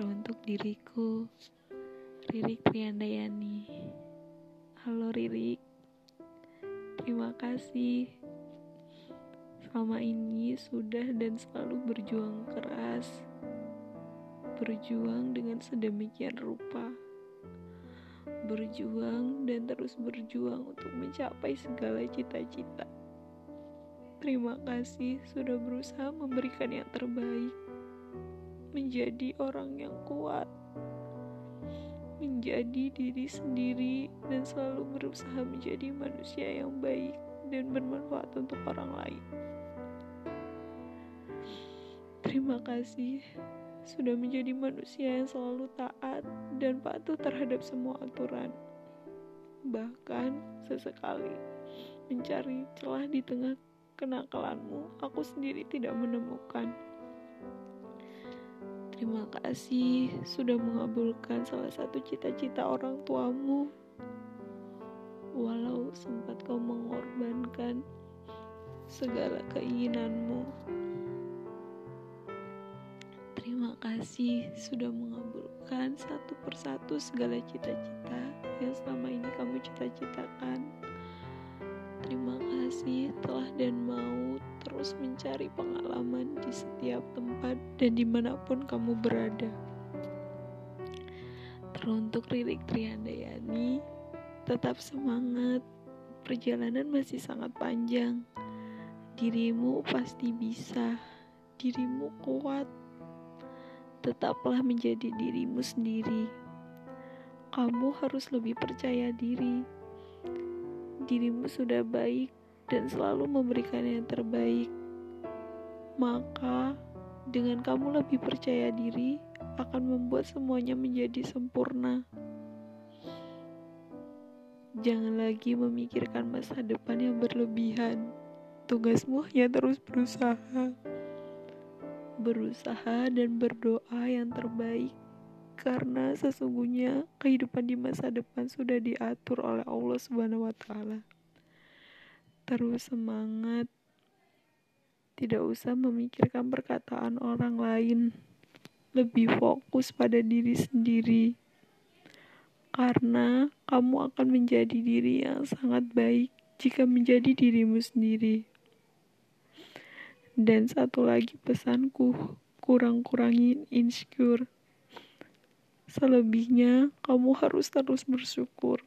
Teruntuk diriku, Ririk Triandayani. Halo Ririk, terima kasih. Selama ini sudah dan selalu berjuang keras, berjuang dengan sedemikian rupa, berjuang dan terus berjuang untuk mencapai segala cita-cita. Terima kasih sudah berusaha memberikan yang terbaik menjadi orang yang kuat, menjadi diri sendiri, dan selalu berusaha menjadi manusia yang baik dan bermanfaat untuk orang lain. Terima kasih sudah menjadi manusia yang selalu taat dan patuh terhadap semua aturan. Bahkan sesekali mencari celah di tengah kenakalanmu, aku sendiri tidak menemukan. Terima kasih sudah mengabulkan salah satu cita-cita orang tuamu. Walau sempat kau mengorbankan segala keinginanmu. Terima kasih sudah mengabulkan satu persatu segala cita-cita yang selama ini kamu cita-citakan. Terima kasih telah dan mau terus mencari pengalaman di setiap tempat dan di mana pun kamu berada. Teruntuk Ririk Triandayani, tetap semangat. Perjalanan masih sangat panjang. Dirimu pasti bisa. Dirimu kuat. Tetaplah menjadi dirimu sendiri. Kamu harus lebih percaya diri. Dirimu sudah baik dan selalu memberikan yang terbaik, maka dengan kamu lebih percaya diri akan membuat semuanya menjadi sempurna. Jangan lagi memikirkan masa depan yang berlebihan. Tugasmu hanya terus berusaha. Berusaha dan berdoa yang terbaik karena sesungguhnya kehidupan di masa depan sudah diatur oleh Allah Subhanahu wa taala terus semangat. Tidak usah memikirkan perkataan orang lain. Lebih fokus pada diri sendiri. Karena kamu akan menjadi diri yang sangat baik jika menjadi dirimu sendiri. Dan satu lagi pesanku, kurang-kurangin insecure. Selebihnya, kamu harus terus bersyukur.